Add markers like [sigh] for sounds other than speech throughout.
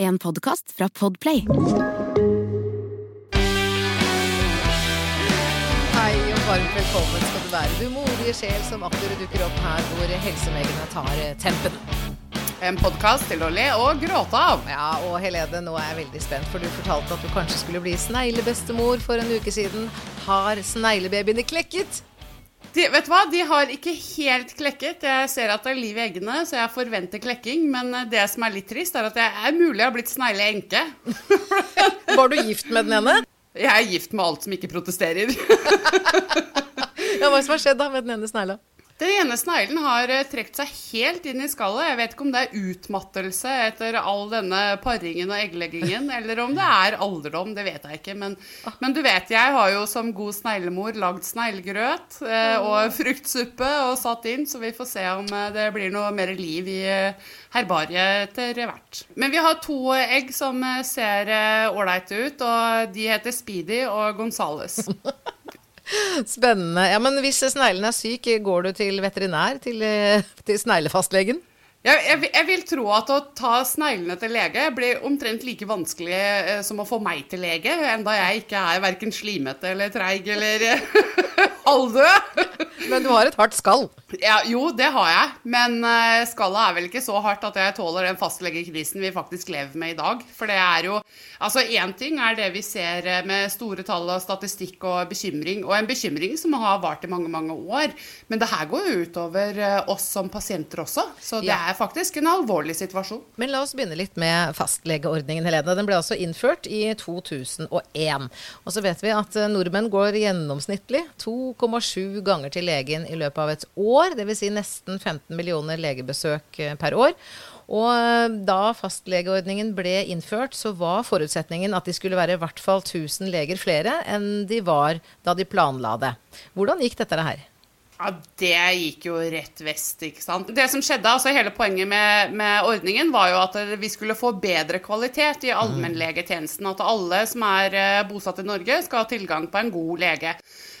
En podkast fra Podplay. Hei og varmt velkommen skal du være, du modige sjel som akkurat dukker opp her hvor helsemegene tar eh, tempen. En podkast til å le og gråte av. Ja, og Helene, nå er jeg veldig spent, for du fortalte at du kanskje skulle bli sneglebestemor for en uke siden. Har sneglebabyene klekket? De, vet du hva? De har ikke helt klekket. Jeg ser at det er liv i eggene, så jeg forventer klekking. Men det som er litt trist, er at jeg er mulig jeg har blitt snegleenke. [laughs] Var du gift med den ene? Jeg er gift med alt som ikke protesterer. Ja, Hva som har skjedd da med den ene snegla? Den ene sneglen har eh, trukket seg helt inn i skallet. Jeg vet ikke om det er utmattelse etter all denne paringen og eggleggingen, [laughs] eller om det er alderdom. Det vet jeg ikke. Men, men du vet, jeg har jo som god sneglemor lagd sneglegrøt eh, og fruktsuppe og satt inn, så vi får se om eh, det blir noe mer liv i herbariet etter hvert. Men vi har to egg som ser ålreite ut, og de heter Speedy og Gonzales. [laughs] Spennende. Ja, Men hvis sneglen er syk, går du til veterinær? Til, eh, til sneglefastlegen? Jeg, jeg, jeg, vil tro at å ta sneglene til lege blir omtrent like vanskelig eh, som å få meg til lege, enda jeg ikke er verken slimete eller treig eller [laughs] halvdød. Men du har et hardt skall? Ja, jo, det har jeg. Men uh, skallet er vel ikke så hardt at jeg tåler den fastlegekrisen vi faktisk lever med i dag. For det er jo Altså, én ting er det vi ser eh, med store tall og statistikk og bekymring, og en bekymring som har vart i mange, mange år. Men det her går jo utover uh, oss som pasienter også. Så det ja. er faktisk en alvorlig situasjon. Men la oss begynne litt med fastlegeordningen, Helene. Den ble altså innført i 2001. Og så vet vi at nordmenn går gjennomsnittlig 2,7 ganger til legen i løpet av et år. Dvs. Si nesten 15 millioner legebesøk eh, per år. Og eh, da fastlegeordningen ble innført, så var forutsetningen at de skulle være i hvert fall 1000 leger flere enn de var da de planla det. Hvordan gikk dette her? Ja, Det gikk jo rett vest, ikke sant. Det som skjedde, altså Hele poenget med, med ordningen var jo at vi skulle få bedre kvalitet i allmennlegetjenesten. At alle som er eh, bosatt i Norge, skal ha tilgang på en god lege.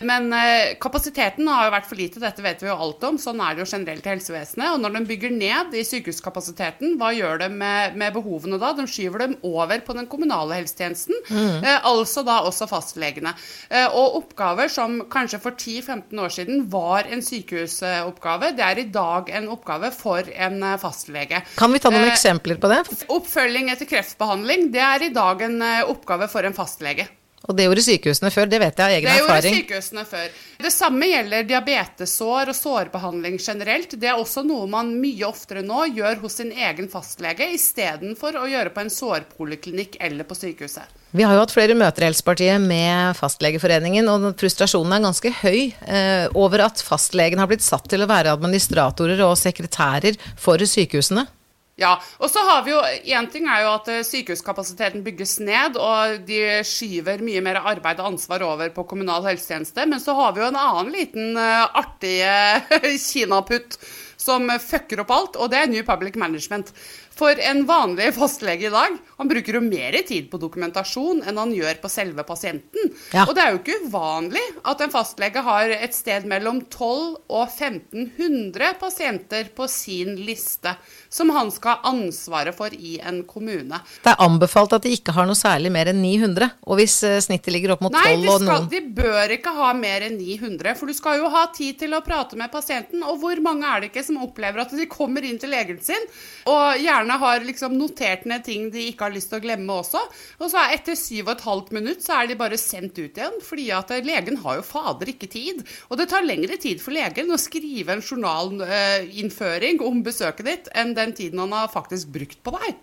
Men eh, kapasiteten har jo vært for lite, dette vet vi jo alt om. Sånn er det jo generelt i helsevesenet. Og når de bygger ned i sykehuskapasiteten, hva gjør de med, med behovene da? De skyver dem over på den kommunale helsetjenesten, mm. eh, altså da også fastlegene. Eh, og oppgaver som kanskje for 10-15 år siden var en sykehusoppgave, det er i dag en oppgave for en eh, fastlege. Kan vi ta noen eh, eksempler på det? Oppfølging etter kreftbehandling, det er i dag en eh, oppgave for en fastlege. Og det gjorde sykehusene før, det vet jeg av egen erfaring. Det gjorde sykehusene før. Det samme gjelder diabetessår og sårbehandling generelt. Det er også noe man mye oftere nå gjør hos sin egen fastlege, istedenfor å gjøre på en sårpoliklinikk eller på sykehuset. Vi har jo hatt flere møter i Helsepartiet med Fastlegeforeningen, og frustrasjonen er ganske høy eh, over at fastlegen har blitt satt til å være administratorer og sekretærer for sykehusene. Ja, og så har vi jo, Én ting er jo at eh, sykehuskapasiteten bygges ned, og de skyver mye mer arbeid og ansvar over på kommunal helsetjeneste. Men så har vi jo en annen liten uh, artig [laughs] kinaputt som fucker opp alt, og det er New Public Management. For en vanlig fastlege i dag, han bruker jo mer tid på dokumentasjon enn han gjør på selve pasienten. Ja. Og det er jo ikke uvanlig at en fastlege har et sted mellom 12 og 1500 pasienter på sin liste som han skal ha ansvaret for i en kommune. Det er anbefalt at de ikke har noe særlig mer enn 900. Og hvis eh, snittet ligger opp mot 12 Nei, og noen Nei, de bør ikke ha mer enn 900. For du skal jo ha tid til å prate med pasienten. Og hvor mange er det ikke som opplever at de kommer inn til legen sin og gjerne har liksom notert ned ting de ikke har lyst til å glemme også. Og så er etter syv og et halvt minutt så er de bare sendt ut igjen. Fordi at eh, legen har jo fader ikke tid. Og det tar lengre tid for legen å skrive en journalinnføring om besøket ditt enn den tiden han har faktisk brukt på deg.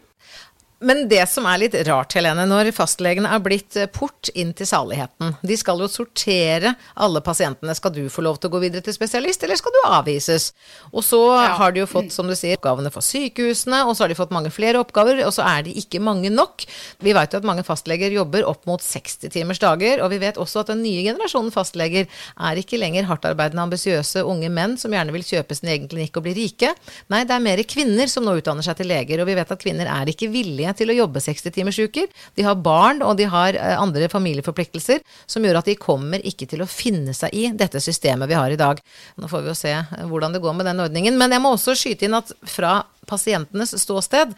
Men det som er litt rart, Helene, når fastlegene er blitt eh, port inn til saligheten De skal jo sortere alle pasientene. Skal du få lov til å gå videre til spesialist, eller skal du avvises? Og så ja. har de jo fått, som du sier, oppgavene for sykehusene, og så har de fått mange flere oppgaver, og så er de ikke mange nok. Vi vet jo at mange fastleger jobber opp mot 60 timers dager, og vi vet også at den nye generasjonen fastleger er ikke lenger hardtarbeidende, ambisiøse unge menn som gjerne vil kjøpe sin egen klinikk og bli rike. Nei, det er mer kvinner som nå utdanner seg til leger, og vi vet at kvinner er ikke villige til å jobbe 60-timersuker. De har barn, og de har eh, andre familieforpliktelser som gjør at de kommer ikke til å finne seg i dette systemet vi har i dag. Nå får vi jo se eh, hvordan det går med den ordningen. Men jeg må også skyte inn at fra pasientenes ståsted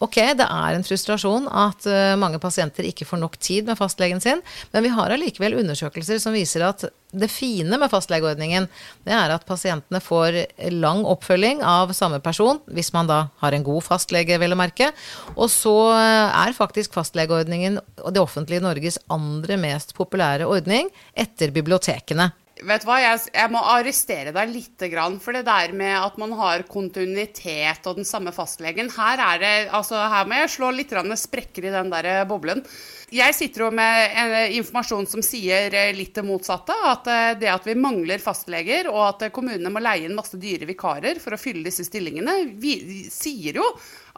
Ok, det er en frustrasjon at uh, mange pasienter ikke får nok tid med fastlegen sin, men vi har allikevel undersøkelser som viser at det fine med fastlegeordningen, det er at pasientene får lang oppfølging av samme person, hvis man da har en god fastlege, vel å merke. Og så eh, er faktisk fastlegeordningen det offentlige Norges andre mest populære ordning etter bibliotekene. Vet du hva, jeg, jeg, må arrestere deg litt. For det der med at man har kontinuitet og den samme fastlegen Her, er det, altså, her må jeg slå litt sprekker i den der boblen. Jeg sitter jo med informasjon som sier eh, litt det motsatte. At eh, det at vi mangler fastleger, og at kommunene må leie inn masse dyre vikarer for å fylle disse stillingene, vi, sier jo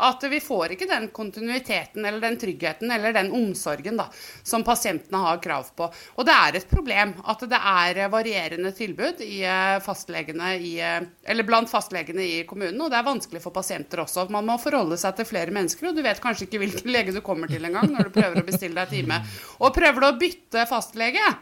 at vi får ikke den kontinuiteten eller den tryggheten eller den omsorgen da, som pasientene har krav på. Og det er et problem at det er varierende tilbud i fastlegene i, eller blant fastlegene i kommunen, og det er vanskelig for pasienter også. Man må forholde seg til flere mennesker, og du vet kanskje ikke hvilken [laughs] lege du kommer til engang når du prøver å bestille deg time. Og prøver du å bytte fastlege,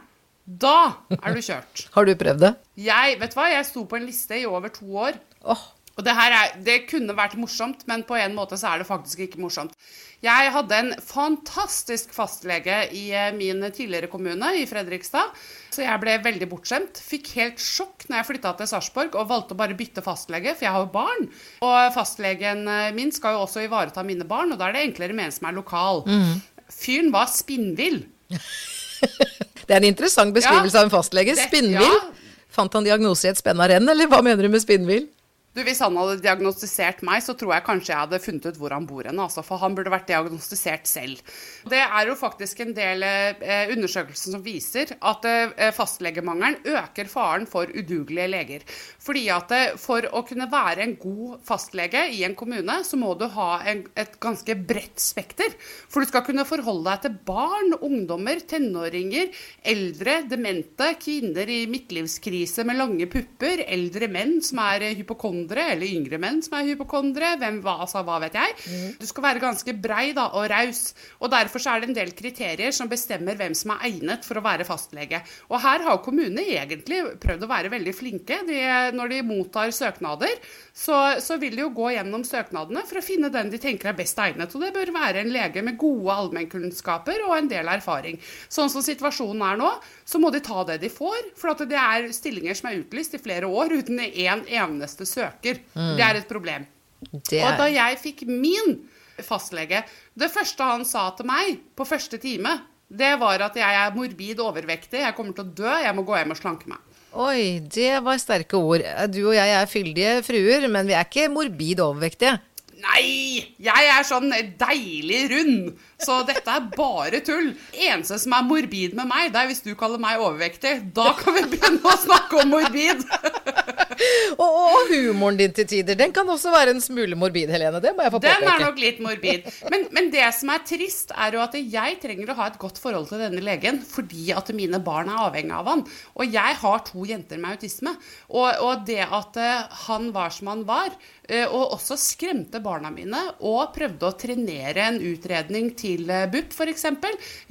da er du kjørt. Har du prøvd det? Jeg vet hva, jeg sto på en liste i over to år. Oh. Og det, her er, det kunne vært morsomt, men på en måte så er det faktisk ikke morsomt. Jeg hadde en fantastisk fastlege i eh, min tidligere kommune, i Fredrikstad. Så jeg ble veldig bortskjemt. Fikk helt sjokk når jeg flytta til Sarpsborg og valgte å bare bytte fastlege, for jeg har jo barn. Og fastlegen eh, min skal jo også ivareta mine barn, og da er det enklere med en som er lokal. Mm. Fyren var spinnvill. [laughs] det er en interessant beskrivelse ja, av en fastlege. Spinnvill. Ja. Fant han diagnose i et spenna renn, eller hva mener du med spinnvill? Du, Hvis han hadde diagnostisert meg, så tror jeg kanskje jeg hadde funnet ut hvor han bor hen. Altså, for han burde vært diagnostisert selv. Det er jo faktisk en del eh, undersøkelser som viser at eh, fastlegemangelen øker faren for udugelige leger. Fordi at eh, For å kunne være en god fastlege i en kommune, så må du ha en, et ganske bredt spekter. For du skal kunne forholde deg til barn, ungdommer, tenåringer, eldre, demente, kvinner i midtlivskrise med lange pupper, eldre menn som er hypokondere hypokondere, eller yngre menn som er hypokondere. Hvem, hva, altså, hva vet jeg. Mm. Du skal være ganske brei da, og raus. Og derfor er det en del kriterier som bestemmer hvem som er egnet for å være fastlege. Og her har kommunene egentlig prøvd å være veldig flinke. De, når de mottar søknader, så, så, vil de jo gå gjennom søknadene for å finne den de tenker er best egnet. Og det bør være en lege med gode allmennkunnskaper og en del erfaring. Sånn som situasjonen er nå, så må de ta det de får. For det er stillinger som er utlyst i flere år uten en eneste søker. Mm. Det er et problem. Er... Og da jeg fikk min fastlege Det første han sa til meg på første time, det var at jeg er morbid overvektig, jeg kommer til å dø, jeg må gå hjem og slanke meg. Oi, det var sterke ord. Du og jeg er fyldige fruer, men vi er ikke morbid overvektige. Nei! Jeg er sånn deilig rund, så dette er bare tull. Eneste som er morbid med meg, det er hvis du kaller meg overvektig. Da kan vi begynne å snakke om morbid. [laughs] og, og, humoren din til tider, den kan også være en smule morbid, Helene. Det må jeg få påpeke. Den er nok litt morbid. Men, men, det som er trist, er jo at jeg trenger å ha et godt forhold til denne legen fordi at mine barn er avhengig av han. Og jeg har to jenter med autisme. Og, og det at uh, han var som han var, uh, og også skremte barna mine, og prøvde å trenere en utredning til uh, BUP f.eks.,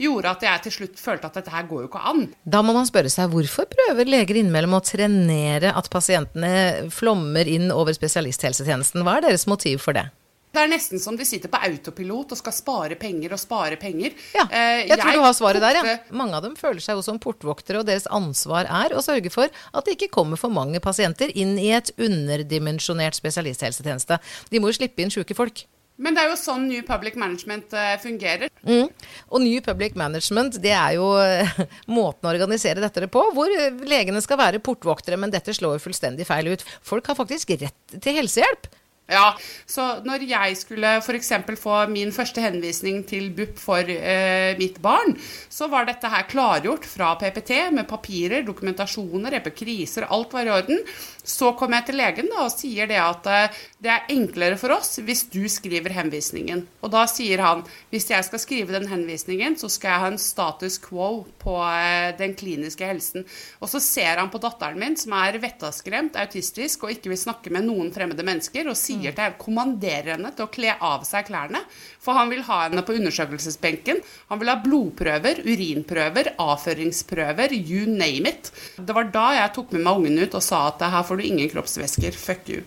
gjorde at jeg til slutt følte at dette her går jo ikke an. Da må man spørre seg hvorfor prøver leger innimellom å trenere at pasientene pasientene flommer inn over spesialisthelsetjenesten. Hva er deres motiv for det? Det er nesten som de sitter på autopilot og skal spare penger og spare penger. Ja, jeg, jeg tror du har svaret der, ja. Mange av dem føler seg jo som portvoktere, og deres ansvar er å sørge for at det ikke kommer for mange pasienter inn i et underdimensjonert spesialisthelsetjeneste. De må jo slippe inn sjuke folk. Men det er jo sånn New Public Management uh, fungerer. Mm. Og New Public Management, det er jo uh, måten å organisere dette på, hvor legene skal være portvoktere, men dette slår jo fullstendig feil ut. Folk har faktisk rett til helsehjelp. Ja, så når jeg skulle f.eks. få min første henvisning til BUP for eh, mitt barn, så var dette her klargjort fra PPT med papirer, dokumentasjoner, epikriser, alt var i orden. Så kommer jeg til legen da, og sier det at eh, det er enklere for oss hvis du skriver henvisningen. Og da sier han hvis jeg skal skrive den henvisningen, så skal jeg ha en status quo på eh, den kliniske helsen. Og så ser han på datteren min, som er vettaskremt, autistisk og ikke vil snakke med noen fremmede mennesker, og sier sier til kommanderer henne til å kle av seg klærne. For han vil ha henne på undersøkelsesbenken. Han vil ha blodprøver, urinprøver, avføringsprøver, you name it. Det var da jeg tok med meg ungen ut og sa at her får du ingen kroppsvæsker. Fuck you.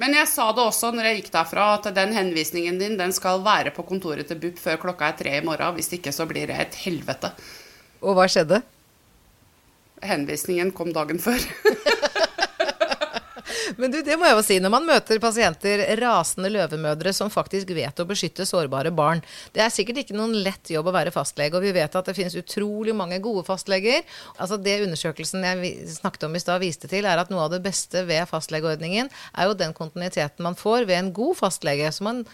Men jeg sa det også når jeg gikk derfra, at den henvisningen din den skal være på kontoret til BUP før klokka er tre i morgen. Hvis ikke så blir det et helvete. Og hva skjedde? Henvisningen kom dagen før. [laughs] Men du, det må jeg jo si. Når man møter pasienter, rasende løvemødre som faktisk vet å beskytte sårbare barn Det er sikkert ikke noen lett jobb å være fastlege, og vi vet at det finnes utrolig mange gode fastleger. Altså Det undersøkelsen jeg snakket om i stad viste til, er at noe av det beste ved fastlegeordningen er jo den kontinuiteten man får ved en god fastlege. som man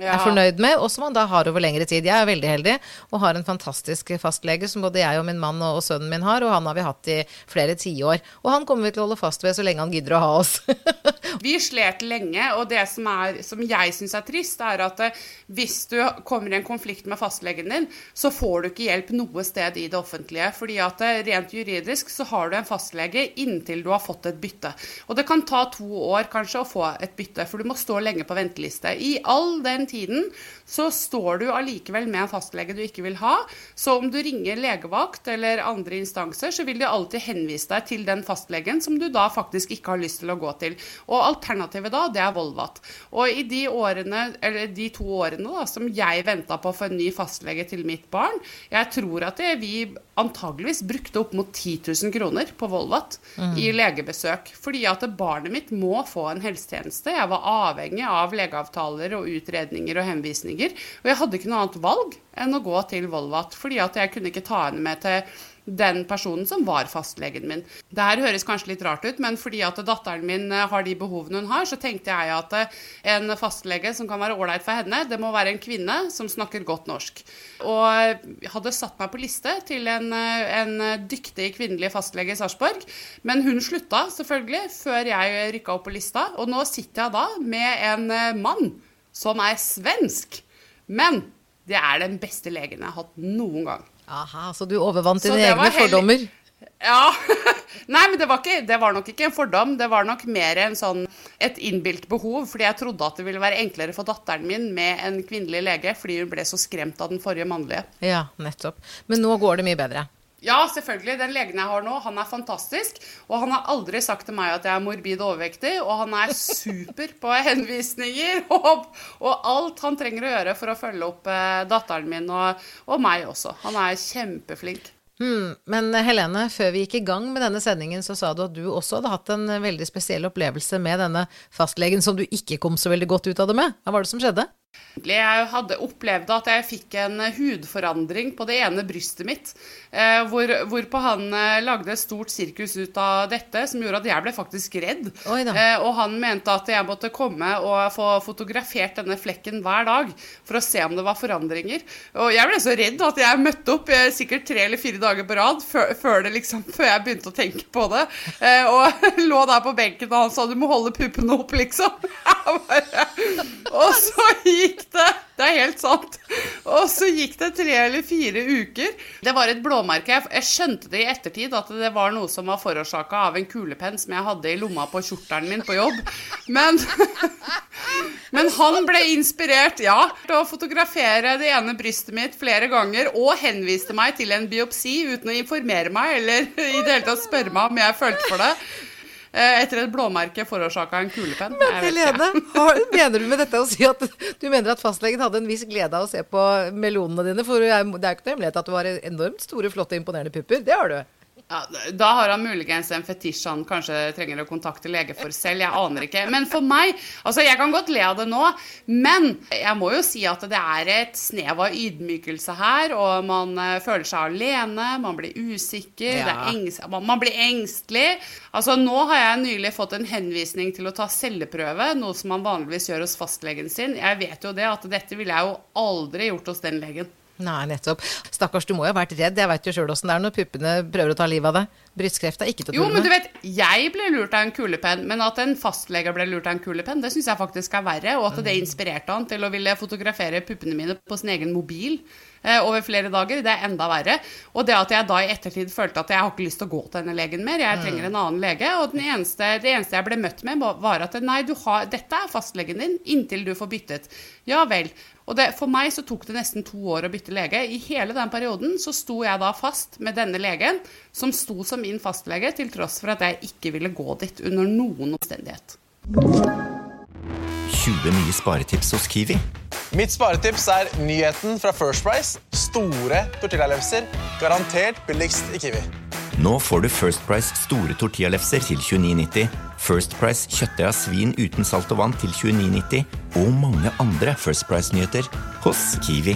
ja. er fornøyd med, og som man da har over lengre tid. Jeg er veldig heldig og har en fantastisk fastlege som både jeg og min mann og, og sønnen min har, og han har vi hatt i flere tiår. Og han kommer vi til å holde fast ved så lenge han gidder å ha oss. [laughs] vi slet lenge, og det som, er, som jeg syns er trist, er at eh, hvis du kommer i en konflikt med fastlegen din, så får du ikke hjelp noe sted i det offentlige. fordi at eh, rent juridisk så har du en fastlege inntil du har fått et bytte. Og det kan ta to år kanskje å få et bytte, for du må stå lenge på venteliste. I all den tiden så står du allikevel med en fastlege du ikke vil ha. Så om du ringer legevakt eller andre instanser, så vil de alltid henvise deg til den fastlegen som du da faktisk ikke har lyst til å gå til. Og alternativet da, det er Volvat. Og i de årene, eller de to årene da, som jeg venta på å få en ny fastlege til mitt barn, jeg tror at det, vi antageligvis brukte opp mot 10 000 kroner på Volvat mm. i legebesøk. Fordi at barnet mitt må få en helsetjeneste. Jeg var avhengig av legeavtaler og utredninger og henvisninger. Og jeg hadde ikke noe annet valg enn å gå til Volvat, fordi at jeg kunne ikke ta henne med til den personen som var fastlegen min. Det her høres kanskje litt rart ut, men fordi at datteren min eh, har de behovene hun har, så tenkte jeg at eh, en fastlege som kan være ålreit for henne, det må være en kvinne som snakker godt norsk. Og hadde satt meg på liste til en, eh, en dyktig kvinnelig fastlege i Sarpsborg. Men hun slutta selvfølgelig før jeg rykka opp på lista, og nå sitter jeg da med en mann som er svensk. Men det er den beste legen jeg har hatt noen gang. Aha, Så du overvant dine egne fordommer? Ja. [laughs] Nei, men det var, ikke, det var, nok ikke en fordom. Det var nok mer en sånn, et innbilt behov. Fordi jeg trodde at det ville være enklere for datteren min med en kvinnelig lege, fordi hun ble så skremt av den forrige mannlige. Ja, nettopp. Men nå går det mye bedre? Ja, selvfølgelig. Den legen jeg har nå, han er fantastisk. Og han har aldri sagt til meg at jeg er morbid overvektig, og han er super på henvisninger [laughs] og, og alt han trenger å gjøre for å følge opp eh, datteren min og, og, meg også. Han er kjempeflink. Hmm, men Helene, før vi gikk i gang med denne sendingen, så sa du at du også hadde hatt en veldig spesiell opplevelse med denne fastlegen som du ikke kom så veldig godt ut av det med. Hva var det som skjedde? Jeg hadde opplevd at jeg fikk en hudforandring på det ene brystet mitt. Eh, hvor, hvorpå han eh, lagde et stort sirkus ut av dette, som gjorde at jeg ble faktisk redd. Eh, og han mente at jeg måtte komme og få fotografert denne flekken hver dag for å se om det var forandringer. Og jeg ble så redd at jeg møtte opp sikkert tre eller fire dager på rad før, før, liksom, før jeg begynte å tenke på det. Og [laughs] lå der på benken, og han sa du må holde puppene opp, liksom. [laughs] og så gikk det Det er helt sant. Og så gikk det tre eller fire uker. Det var et blåmerke. Jeg skjønte det i ettertid at det var noe som var forårsaka av en kulepenn som jeg hadde i lomma på kjortelen min på jobb. Men, [laughs] men han ble inspirert, ja, til å fotografere det ene brystet mitt flere ganger og henviste meg til en biopsi uten å informere meg eller [laughs] i det hele tatt spørre meg om jeg følte for det. Eh, etter et blåmerke forårsaka en kulepenn. Men Helene, har, mener du med dette å si at du mener at fastlegen hadde en viss glede av å se på melonene dine? For det er jo ikke noe hemmelighet at du har enormt store, flotte, imponerende pupper. Det har du. Ja, da har han muligens en fetisj han kanskje trenger å kontakte lege for selv. Jeg aner ikke. Men for meg Altså, jeg kan godt le av det nå, men jeg må jo si at det er et snev av ydmykelse her, og man uh, føler seg alene, man blir usikker, ja. engst, man, man, blir engstelig. Altså, nå har jeg nylig fått en henvisning til å ta celleprøve, noe som man vanligvis gjør hos fastlegen sin. Jeg vet jo det at dette ville jeg jo aldri gjort hos den legen. Nei, nettopp. Stakkars, du må jo ha vært redd. Jeg veit jo sjøl åssen det er når puppene prøver å ta livet av deg. Brystkreft er ikke til å tulle med. Jo, men du vet, jeg ble lurt av en kulepenn, men at en fastlege ble lurt av en kulepenn, det syns jeg faktisk er verre. Og at det inspirerte han til å ville fotografere puppene mine på sin egen mobil eh, over flere dager, det er enda verre. Og det at jeg da i ettertid følte at jeg har ikke lyst til å gå til denne legen mer, jeg trenger en annen lege. Og eneste, det eneste jeg ble møtt med, var at nei, har, dette er fastlegen din inntil du får byttet. Ja vel. Og det, For meg så tok det nesten to år å bytte lege. I hele den perioden så sto jeg da fast med denne legen, som sto som min fastlege, til tross for at jeg ikke ville gå dit under noen omstendighet. 20 nye sparetips hos Kiwi. Mitt sparetips er nyheten fra First Price. Store tortillalefser. Garantert billigst i Kiwi. Nå får du First Price store tortillalefser til 29,90, First Price kjøttdeig av svin uten salt og vann til 29,90 og mange andre First Price-nyheter hos Kiwi.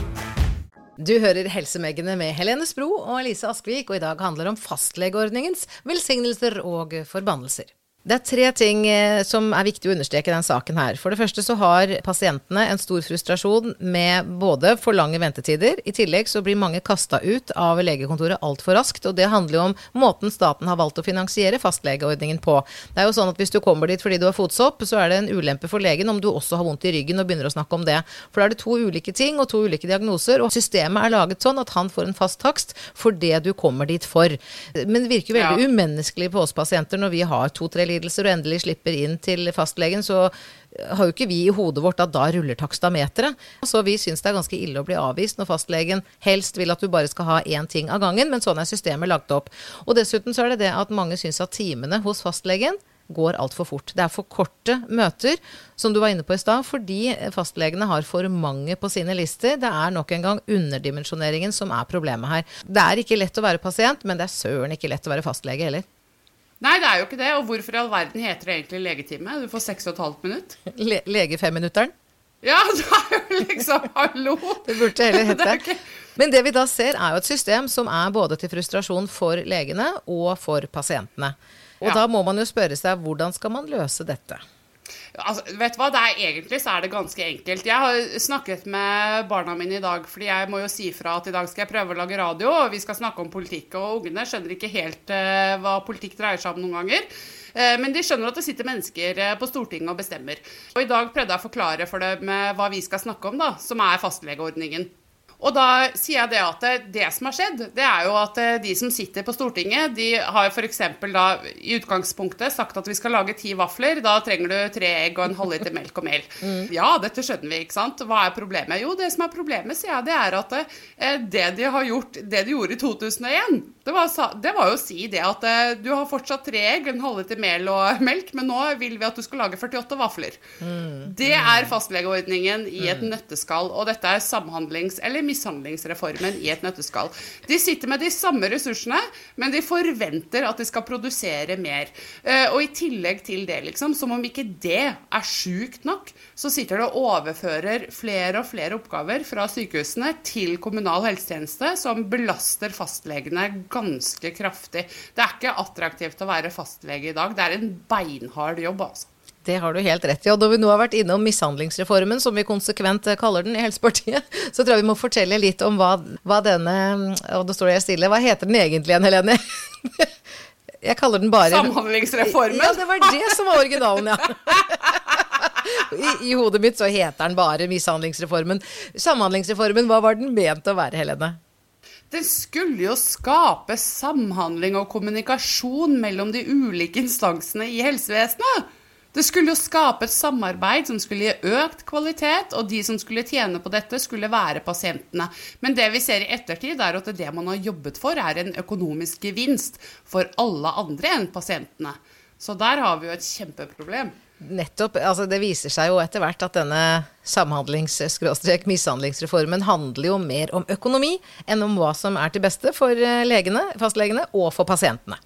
Du hører Helsemeggene med Helene Spro og Elise Askvik, og i dag handler det om fastlegeordningens velsignelser og forbannelser. Det er tre ting eh, som er viktig å understreke i den saken her. For det første så har pasientene en stor frustrasjon med både for lange ventetider. I tillegg så blir mange kasta ut av legekontoret altfor raskt. Og det handler jo om måten staten har valgt å finansiere fastlegeordningen på. Det er jo sånn at hvis du kommer dit fordi du har fotsopp, så er det en ulempe for legen om du også har vondt i ryggen og begynner å snakke om det. For da er det to ulike ting og to ulike diagnoser, og systemet er laget sånn at han får en fast takst for det du kommer dit for. Men det virker veldig ja. umenneskelig på oss pasienter når vi har to-tre lidelser lidelser og endelig slipper inn til fastlegen, så har jo ikke vi i hodet vårt at da ruller takstameteret. Så vi syns det er ganske ille å bli avvist når fastlegen helst vil at du bare skal ha én ting av gangen, men sånn er systemet lagt opp. Og dessuten så er det det at mange syns at timene hos fastlegen går altfor fort. Det er for korte møter, som du var inne på i stad, fordi fastlegene har for mange på sine lister. Det er nok en gang underdimensjoneringen som er problemet her. Det er ikke lett å være pasient, men det er søren ikke lett å være fastlege heller. Nei, det er jo ikke det. Og hvorfor i all verden heter det egentlig legetime? Du får seks og et halvt minutt. Le legefemminutteren? Ja, [laughs] det er jo liksom Hallo! det burde heller hete. det. Men det vi da ser, er jo et system som er både til frustrasjon for legene og for pasientene. Og ja. da må man jo spørre seg hvordan skal man løse dette? Altså, vet du hva, det er Egentlig så er det ganske enkelt. Jeg har snakket med barna mine i dag, fordi jeg må jo si fra at i dag skal jeg prøve å lage radio, og vi skal snakke om politikk. Og ungene skjønner ikke helt uh, hva politikk dreier seg om noen ganger. Uh, men de skjønner at det sitter mennesker uh, på Stortinget og bestemmer. Og i dag prøvde jeg å forklare for dem hva vi skal snakke om, da, som er fastlegeordningen. Og da sier jeg det at det, som har skjedd, det er jo at eh, de som sitter på Stortinget, de har f.eks. da i utgangspunktet sagt at vi skal lage ti vafler. Da trenger du tre egg og en halvliter melk og mel. [laughs] Mm. Ja, dette skjønner vi, ikke sant. Hva er problemet? Jo, det som er problemet, sier jeg, det er at eh, det de har gjort, det de gjorde i 2001, det var, det var jo å si det at eh, du har fortsatt tre egg, en halvliter mel og [laughs] melk, men nå vil vi at du skal lage 48 vafler. Mm. Det er fastlegeordningen i et mm. nøtteskall, og dette er samhandlings- eller mishandlingsreformen i et nøtteskall. De sitter med de samme ressursene, men de forventer at de skal produsere mer. Eh, og i tillegg til det, liksom, som om ikke det er sjukt nok, så sitter det og overfører flere og flere oppgaver fra sykehusene til kommunal helsetjeneste, som belaster fastlegene ganske kraftig. Det er ikke attraktivt å være fastlege i dag. Det er en beinhard jobb, altså. Det har du helt rett i. Og når vi nå har vært innom mishandlingsreformen, som vi konsekvent eh, kaller den i Helsepartiet, [laughs] så tror jeg vi må fortelle litt om hva, hva denne Og da står jeg stille. Hva heter den egentlig igjen, Helene? [laughs] Jeg kaller den bare Samhandlingsreformen? Ja, det var det som var originalen, ja. [laughs] I, I, hodet mitt så heter den bare Mishandlingsreformen. Samhandlingsreformen, hva var den ment å være, Helene? Den skulle jo skape samhandling og kommunikasjon mellom de ulike instansene i helsevesenet. Det skulle jo skape et samarbeid som skulle gi økt kvalitet, og de som skulle tjene på dette, skulle være pasientene. Men det vi ser i ettertid, er at det man har jobbet for, er en økonomisk gevinst for alle andre enn pasientene. Så der har vi jo et kjempeproblem. Nettopp. altså Det viser seg jo etter hvert at denne samhandlings-mishandlingsreformen handler jo mer om økonomi enn om hva som er til beste for eh, legene, fastlegene og for pasientene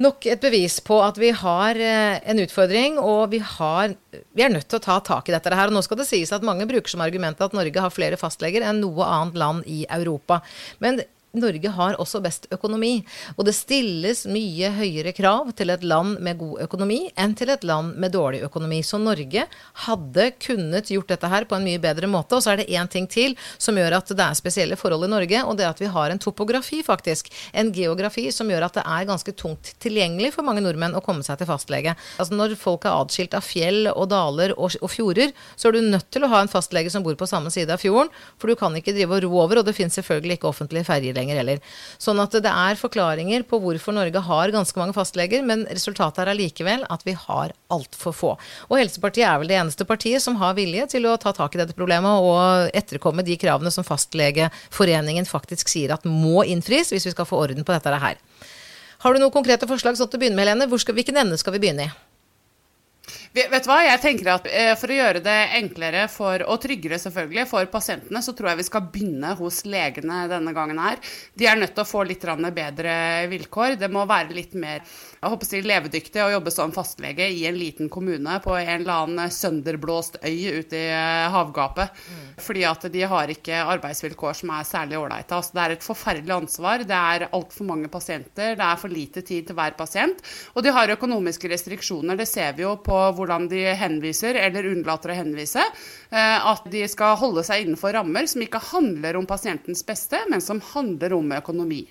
nok et bevis på at vi har eh, en utfordring, og vi, har, vi, er nødt til å ta tak i dette her. Og nå skal det sies at mange bruker som argument at Norge har flere fastleger enn noe annet land i Europa. Men Norge har også best økonomi. Og det stilles mye høyere krav til et land med god økonomi enn til et land med dårlig økonomi. Så Norge hadde kunnet gjort dette her på en mye bedre måte. Og så er det én ting til som gjør at det er spesielle forhold i Norge, og det er at vi har en topografi, faktisk. En geografi som gjør at det er ganske tungt tilgjengelig for mange nordmenn å komme seg til fastlege. Altså Når folk er atskilt av fjell og daler og, og fjorder, så er du nødt til å ha en fastlege som bor på samme side av fjorden, for du kan ikke drive og ro over, og det finnes selvfølgelig ikke offentlige ferjer lenger heller. Sånn at det er forklaringer på hvorfor Norge har ganske mange fastleger, men resultatet er allikevel at vi har altfor få. Og Helsepartiet er vel det eneste partiet som har vilje til å ta tak i dette problemet og etterkomme de kravene som Fastlegeforeningen faktisk sier at må innfris hvis vi skal få orden på dette her. Har du noen konkrete forslag sånn til å begynne med, Helene? Skal, hvilken ende skal vi begynne i? Vet du hva, jeg tenker at eh, For å gjøre det enklere for, og tryggere selvfølgelig for pasientene, så tror jeg vi skal begynne hos legene denne gangen her. De er nødt til å få litt bedre vilkår. Det må være litt mer jeg håper å levedyktig å jobbe som fastlege i en liten kommune på en eller annen sønderblåst øy ute i eh, havgapet. Mm. Fordi at de har ikke arbeidsvilkår som er særlig ålreite. Altså, det er et forferdelig ansvar. Det er altfor mange pasienter. Det er for lite tid til hver pasient. Og de har økonomiske restriksjoner. Det ser vi jo på hvordan de henviser eller unnlater å henvise, eh, at de skal holde seg innenfor rammer som ikke handler om pasientens beste, men som handler om økonomi.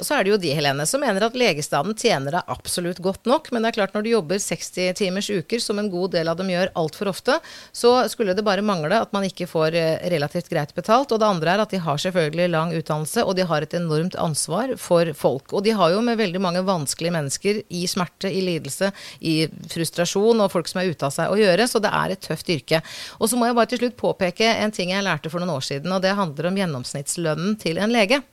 Og så er det jo de, Helene, som mener at legestanden tjener deg absolutt godt nok. Men det er klart når du jobber 60 timers uker, som en god del av dem gjør altfor ofte, så skulle det bare mangle at man ikke får eh, relativt greit betalt. Og det andre er at de har selvfølgelig lang utdannelse, og de har et enormt ansvar for folk. Og de har jo med veldig mange vanskelige mennesker i smerte, i lidelse, i frustrasjon og folk som er ute av seg å gjøre, så det er et tøft yrke. Og så må jeg bare til slutt påpeke en ting jeg lærte for noen år siden, og det handler om gjennomsnittslønnen til en lege.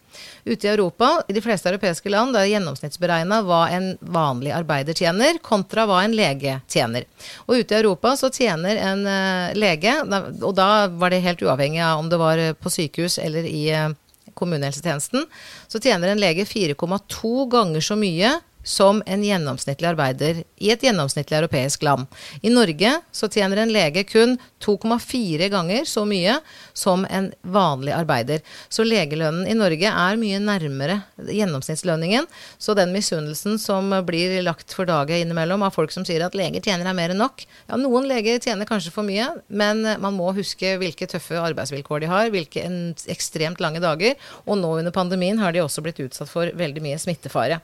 Ute i Europa, i de fleste europeiske land, det er gjennomsnittsberegna hva en vanlig arbeider tjener, kontra hva en lege tjener. Og ute i Europa så tjener en uh, lege, og da var det helt uavhengig av om det var eh, på sykehus eller i uh, kommunehelsetjenesten, så tjener en lege 4,2 ganger så mye som en gjennomsnittlig arbeider i et gjennomsnittlig europeisk land. I Norge så tjener en lege kun 2,4 ganger så mye som en vanlig arbeider. Så legelønnen i Norge er mye nærmere gjennomsnittslønningen. Så den misunnelsen som blir lagt for dagen innimellom av folk som sier at leger tjener er mer enn nok Ja, noen leger tjener kanskje for mye, men man må huske hvilke tøffe arbeidsvilkår de har, hvilke ekstremt lange dager. Og nå under pandemien har de også blitt utsatt for veldig mye smittefare.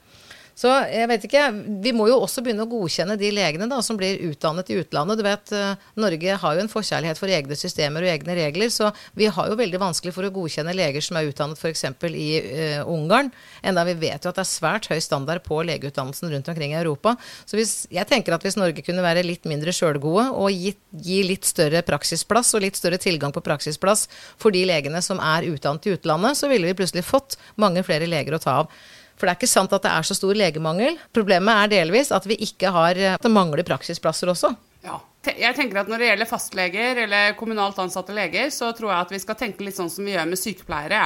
Så jeg vet ikke, Vi må jo også begynne å godkjenne de legene da, som blir utdannet i utlandet. Du vet, uh, Norge har jo en forkjærlighet for egne systemer og egne regler, så vi har jo veldig vanskelig for å godkjenne leger som er utdannet f.eks. i uh, Ungarn. Enda vi vet jo at det er svært høy standard på legeutdannelsen rundt omkring i Europa. Så hvis, jeg tenker at hvis Norge kunne være litt mindre sjølgode og gi, gi, litt større praksisplass og litt større tilgang på praksisplass for de legene som er utdannet i utlandet, så ville vi plutselig fått mange flere leger å ta av. For det er ikke sant at det er så stor legemangel. Problemet er delvis at vi ikke har At det mangler praksisplasser også. Ja. Jeg tenker at Når det gjelder fastleger eller kommunalt ansatte leger, så tror jeg at vi skal tenke litt sånn som vi gjør med sykepleiere.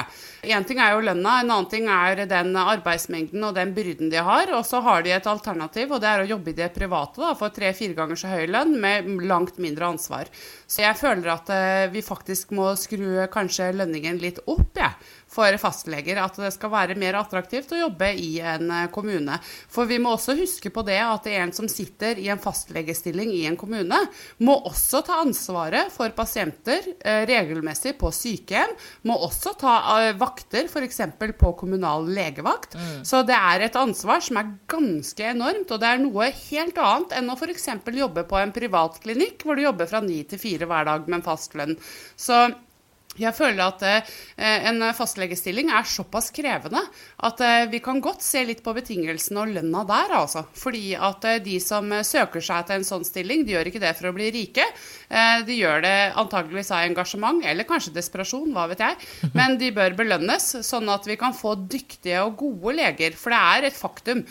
Én ting er jo lønna, en annen ting er den arbeidsmengden og den byrden de har. Og så har de et alternativ, og det er å jobbe i det private da, for tre-fire ganger så høy lønn med langt mindre ansvar. Så jeg føler at eh, vi faktisk må skru kanskje lønningen litt opp, jeg. Ja for fastleger at det skal være mer attraktivt å jobbe i en eh, kommune. For vi må også huske på det at en som sitter i en fastlegestilling i en kommune, må også ta ansvaret for pasienter eh, regelmessig på sykehjem. Må også ta eh, vakter, f.eks. på kommunal legevakt. Mm. Så det er et ansvar som er ganske enormt, og det er noe helt annet enn å f.eks. jobbe på en privat klinikk hvor du jobber fra ni til fire hver dag med en fast lønn. Så jeg føler at eh, en fastlegestilling er såpass krevende at eh, vi kan godt se litt på betingelsene og lønna der, altså. Fordi at eh, de som søker seg til en sånn stilling, de gjør ikke det for å bli rike. De gjør det antageligvis av engasjement, eller kanskje desperasjon, hva vet jeg. Men de bør belønnes, sånn at vi kan få dyktige og gode leger. For det er et faktum,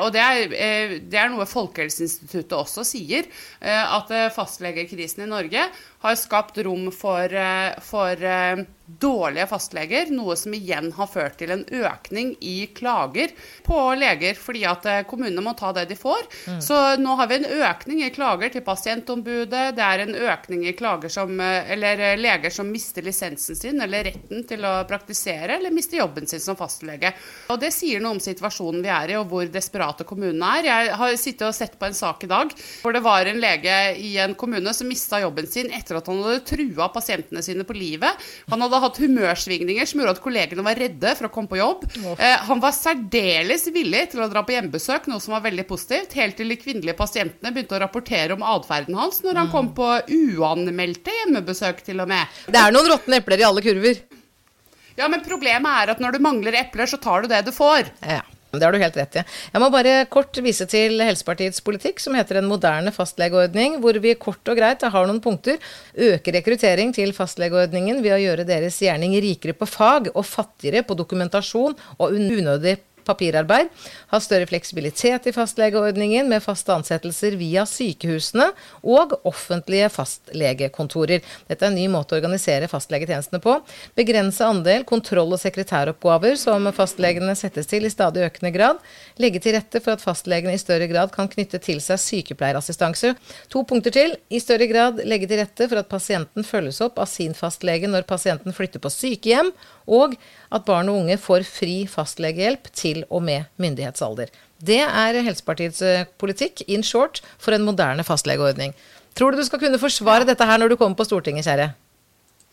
og det er, det er noe Folkehelseinstituttet også sier, at fastlegekrisen i Norge har skapt rom for, for uh, dårlige fastleger, noe som igjen har ført til en økning i klager på leger, fordi at eh, kommunene må ta det de får. Mm. Så nå har vi en økning i klager til pasientombudet, det er en økning i klager som, eh, eller eh, leger som mister lisensen sin eller retten til å praktisere, eller mister jobben sin som fastlege. Og Det sier noe om situasjonen vi er i, og hvor desperate kommunene er. Jeg har sittet og sett på en sak i dag hvor det var en lege i en kommune som mista jobben sin etter at han hadde trua pasientene sine på livet. Han hadde hadde hatt humørsvingninger som gjorde at kollegene var redde for å komme på jobb. Eh, han var særdeles villig til å dra på hjemmebesøk, noe som var veldig positivt, helt til de kvinnelige pasientene begynte å rapportere om atferden hans når han kom på uanmeldte hjemmebesøk, til og med. Det er noen råtne epler i alle kurver. Ja, men problemet er at når du mangler epler, så tar du det du får. Ja. Det har du helt rett i. Jeg må bare kort vise til Helsepartiets politikk, som heter En moderne fastlegeordning, hvor vi kort og greit har noen punkter. Øke rekruttering til fastlegeordningen ved å gjøre deres gjerning rikere på fag og fattigere på dokumentasjon og unødig papirarbeid, ha større fleksibilitet i fastlegeordningen med faste ansettelser via sykehusene og offentlige fastlegekontorer. Dette er en ny måte å organisere fastlegetjenestene på. Begrense andel kontroll- og sekretæroppgaver som fastlegene settes til i stadig økende grad. Legge til rette for at fastlegene i større grad kan knytte til seg sykepleierassistanse. To punkter til. I større grad legge til rette for at pasienten følges opp av sin fastlege når pasienten flytter på sykehjem, og at barn og unge får fri fastlegehjelp til og med myndighetsalder. Det er Helsepartiets eh, politikk, in short, for en moderne fastlegeordning. Tror du du skal kunne forsvare dette her når du kommer på Stortinget, kjære?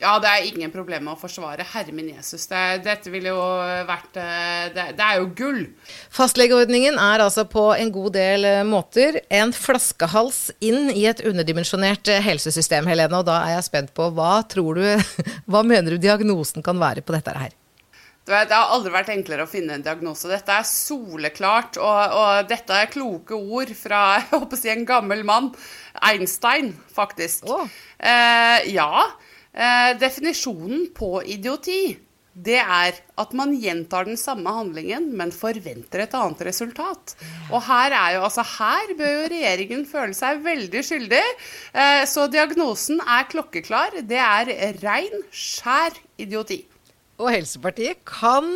Ja, det er ingen problem med å forsvare. Herre min Jesus. Det, dette ville jo vært eh, det, det, er jo gull. Fastlegeordningen er altså på en god del eh, måter en flaskehals inn i et underdimensjonert helsesystem, Helene. Og da er jeg spent på hva tror du [laughs] Hva mener du diagnosen kan være på dette her? Det har aldri vært enklere å finne en diagnose. Dette er soleklart, og, og dette er kloke ord fra [laughs] jeg håper å si, en gammel mann. Einstein, faktisk. Oh. Eh, ja. Eh, definisjonen på idioti det er at man gjentar den samme handlingen, men forventer et annet resultat. Og her, er jo, altså, her bør jo regjeringen føle seg veldig skyldig. Eh, så diagnosen er klokkeklar. Det er rein, skjær idioti. Og Helsepartiet kan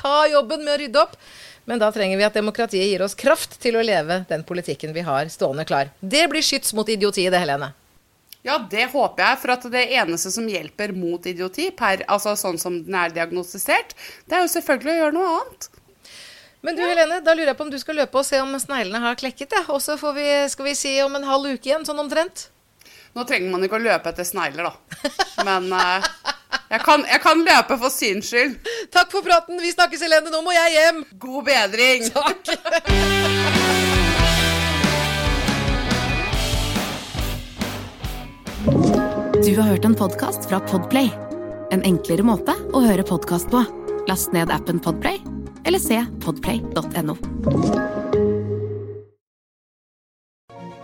ta jobben med å rydde opp. Men da trenger vi at demokratiet gir oss kraft til å leve den politikken vi har stående klar. Det blir skyts mot idioti, det, Helene. Ja, det håper jeg. For at det eneste som hjelper mot idioti, per, altså sånn som den er diagnostisert, det er jo selvfølgelig å gjøre noe annet. Men du Helene, da lurer jeg på om du skal løpe og se om sneglene har klekket. Ja. Og så skal vi si om en halv uke igjen, sånn omtrent. Nå trenger man ikke å løpe etter snegler, da. Men uh, jeg, kan, jeg, kan, løpe for syns skyld. Takk for praten. Vi snakkes, Helene. Nå må jeg hjem. God bedring. Takk. Du har hørt en podkast fra Podplay. En enklere måte å høre podkast på. Last ned appen Podplay eller se podplay.no.